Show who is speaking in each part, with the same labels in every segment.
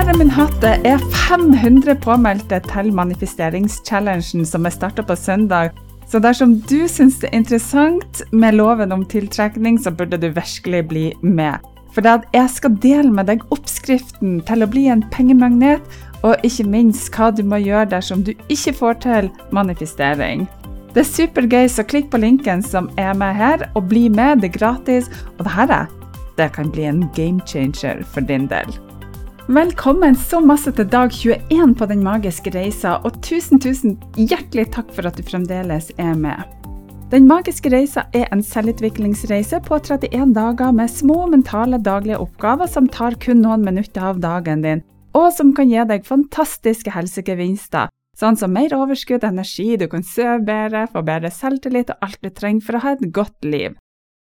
Speaker 1: Her er min hatt. Det er 500 påmeldte til manifesteringschallengen som er starta på søndag. Så dersom du syns det er interessant med loven om tiltrekning, så burde du virkelig bli med. For jeg skal dele med deg oppskriften til å bli en pengemagnet, og ikke minst hva du må gjøre dersom du ikke får til manifestering. Det er supergøy, så klikk på linken som er med her, og bli med. Det er gratis. Og dette det kan bli en game changer for din del. Velkommen så masse til dag 21 på Den magiske reisa, og tusen, tusen hjertelig takk for at du fremdeles er med. Den magiske reisa er en selvutviklingsreise på 31 dager med små mentale daglige oppgaver som tar kun noen minutter av dagen din, og som kan gi deg fantastiske helsegevinster, sånn som mer overskudd, energi, du kan sove bedre, få bedre selvtillit og alt du trenger for å ha et godt liv.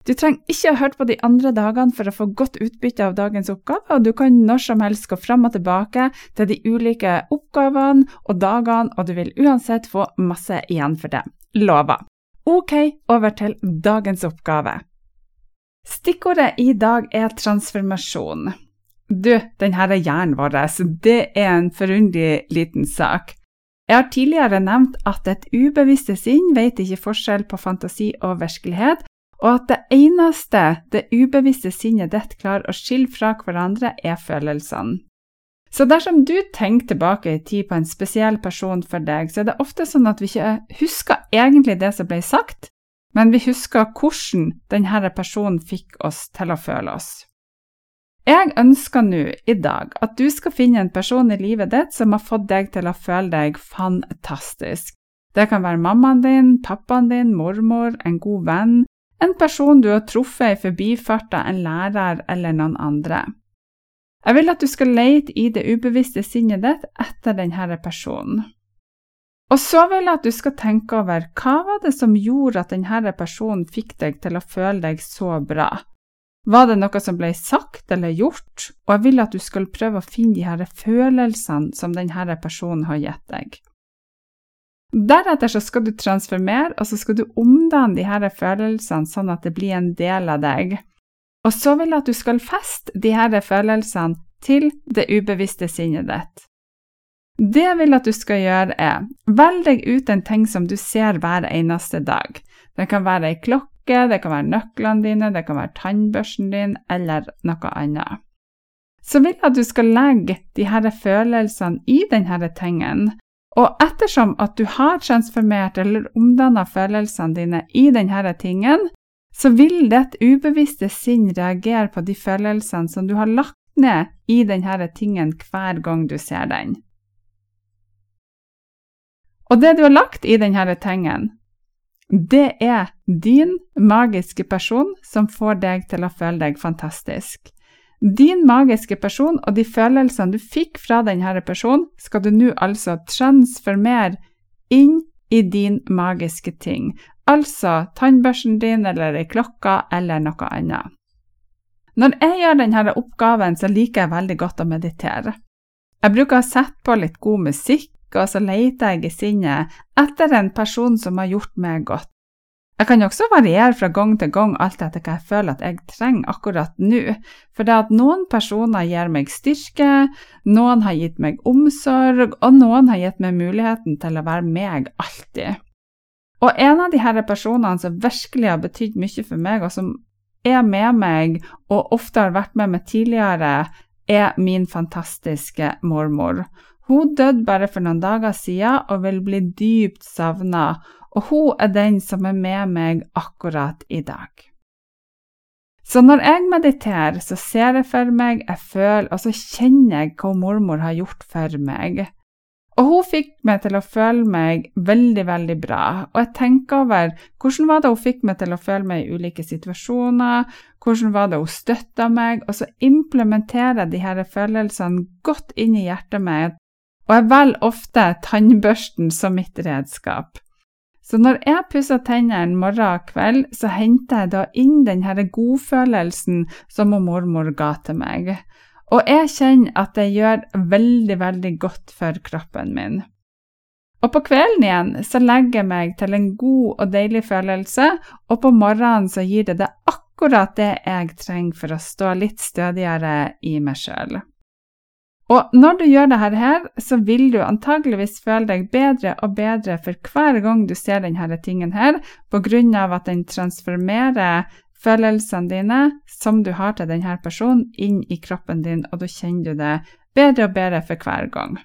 Speaker 1: Du trenger ikke ha hørt på de andre dagene for å få godt utbytte av dagens oppgave, og du kan når som helst gå fram og tilbake til de ulike oppgavene og dagene, og du vil uansett få masse igjen for det. Lover. Ok, over til dagens oppgave. Stikkordet i dag er transformasjon. Du, denne hjernen vår, det er en forunderlig liten sak. Jeg har tidligere nevnt at et ubevisste sinn vet ikke forskjell på fantasi og virkelighet, og at det eneste det ubevisste sinnet ditt klarer å skille fra hverandre, er følelsene. Så dersom du tenker tilbake i tid på en spesiell person for deg, så er det ofte sånn at vi ikke husker egentlig det som ble sagt, men vi husker hvordan denne personen fikk oss til å føle oss. Jeg ønsker nå i dag at du skal finne en person i livet ditt som har fått deg til å føle deg fantastisk. Det kan være mammaen din, pappaen din, mormor, en god venn, en person du har truffet i forbifarta, en lærer eller noen andre. Jeg vil at du skal lete i det ubevisste sinnet ditt etter denne personen. Og så vil jeg at du skal tenke over hva var det som gjorde at denne personen fikk deg til å føle deg så bra. Var det noe som ble sagt eller gjort, og jeg vil at du skal prøve å finne de her følelsene som denne personen har gitt deg. Deretter så skal du transformere, og så skal du omdanne de her følelsene sånn at det blir en del av deg. Og så vil jeg at du skal feste de her følelsene til det ubevisste sinnet ditt. Det jeg vil at du skal gjøre, er velg deg ut en ting som du ser hver eneste dag. Det kan være ei klokke, det kan være nøklene dine, det kan være tannbørsten din, eller noe annet. Så vil jeg at du skal legge de her følelsene i denne tingen, og ettersom at du har transformert eller omdanna følelsene dine i denne tingen, så vil ditt ubevisste sinn reagere på de følelsene som du har lagt ned i denne tingen hver gang du ser den. Og det du har lagt i denne tingen, det er din magiske person som får deg til å føle deg fantastisk. Din magiske person og de følelsene du fikk fra denne personen, skal du nå altså transformere inn i din magiske ting, altså tannbørsten din eller ei klokke eller noe annet. Når jeg gjør denne oppgaven, så liker jeg veldig godt å meditere. Jeg bruker å sette på litt god musikk, og så leter jeg i sinnet etter en person som har gjort meg godt. Jeg kan også variere fra gang til gang alt etter hva jeg føler at jeg trenger akkurat nå, for det at noen personer gir meg styrke, noen har gitt meg omsorg, og noen har gitt meg muligheten til å være meg alltid. Og en av her personene som virkelig har betydd mye for meg, og som er med meg og ofte har vært med meg tidligere, er min fantastiske mormor. Hun døde bare for noen dager siden og vil bli dypt savna, og hun er den som er med meg akkurat i dag. Så når jeg mediterer, så ser jeg for meg, jeg føler og så kjenner jeg hva mormor har gjort for meg. Og hun fikk meg til å føle meg veldig, veldig bra. Og jeg tenker over hvordan var det hun fikk meg til å føle meg i ulike situasjoner, hvordan var det hun støtta meg, og så implementerer jeg de her følelsene godt inn i hjertet mitt, og jeg velger ofte tannbørsten som mitt redskap. Så når jeg pusser tennene morgen og kveld, så henter jeg da inn denne godfølelsen som mormor ga til meg. Og jeg kjenner at det gjør veldig, veldig godt for kroppen min. Og på kvelden igjen så legger jeg meg til en god og deilig følelse, og på morgenen så gir det det akkurat det jeg trenger for å stå litt stødigere i meg sjøl. Og når du gjør dette her, så vil du antageligvis føle deg bedre og bedre for hver gang du ser denne tingen her, på grunn av at den transformerer følelsene dine som du har til denne personen, inn i kroppen din, og da kjenner du det bedre og bedre for hver gang.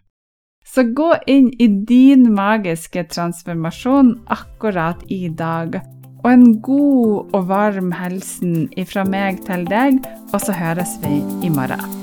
Speaker 1: Så gå inn i din magiske transformasjon akkurat i dag. Og en god og varm hilsen ifra meg til deg, og så høres vi i morgen.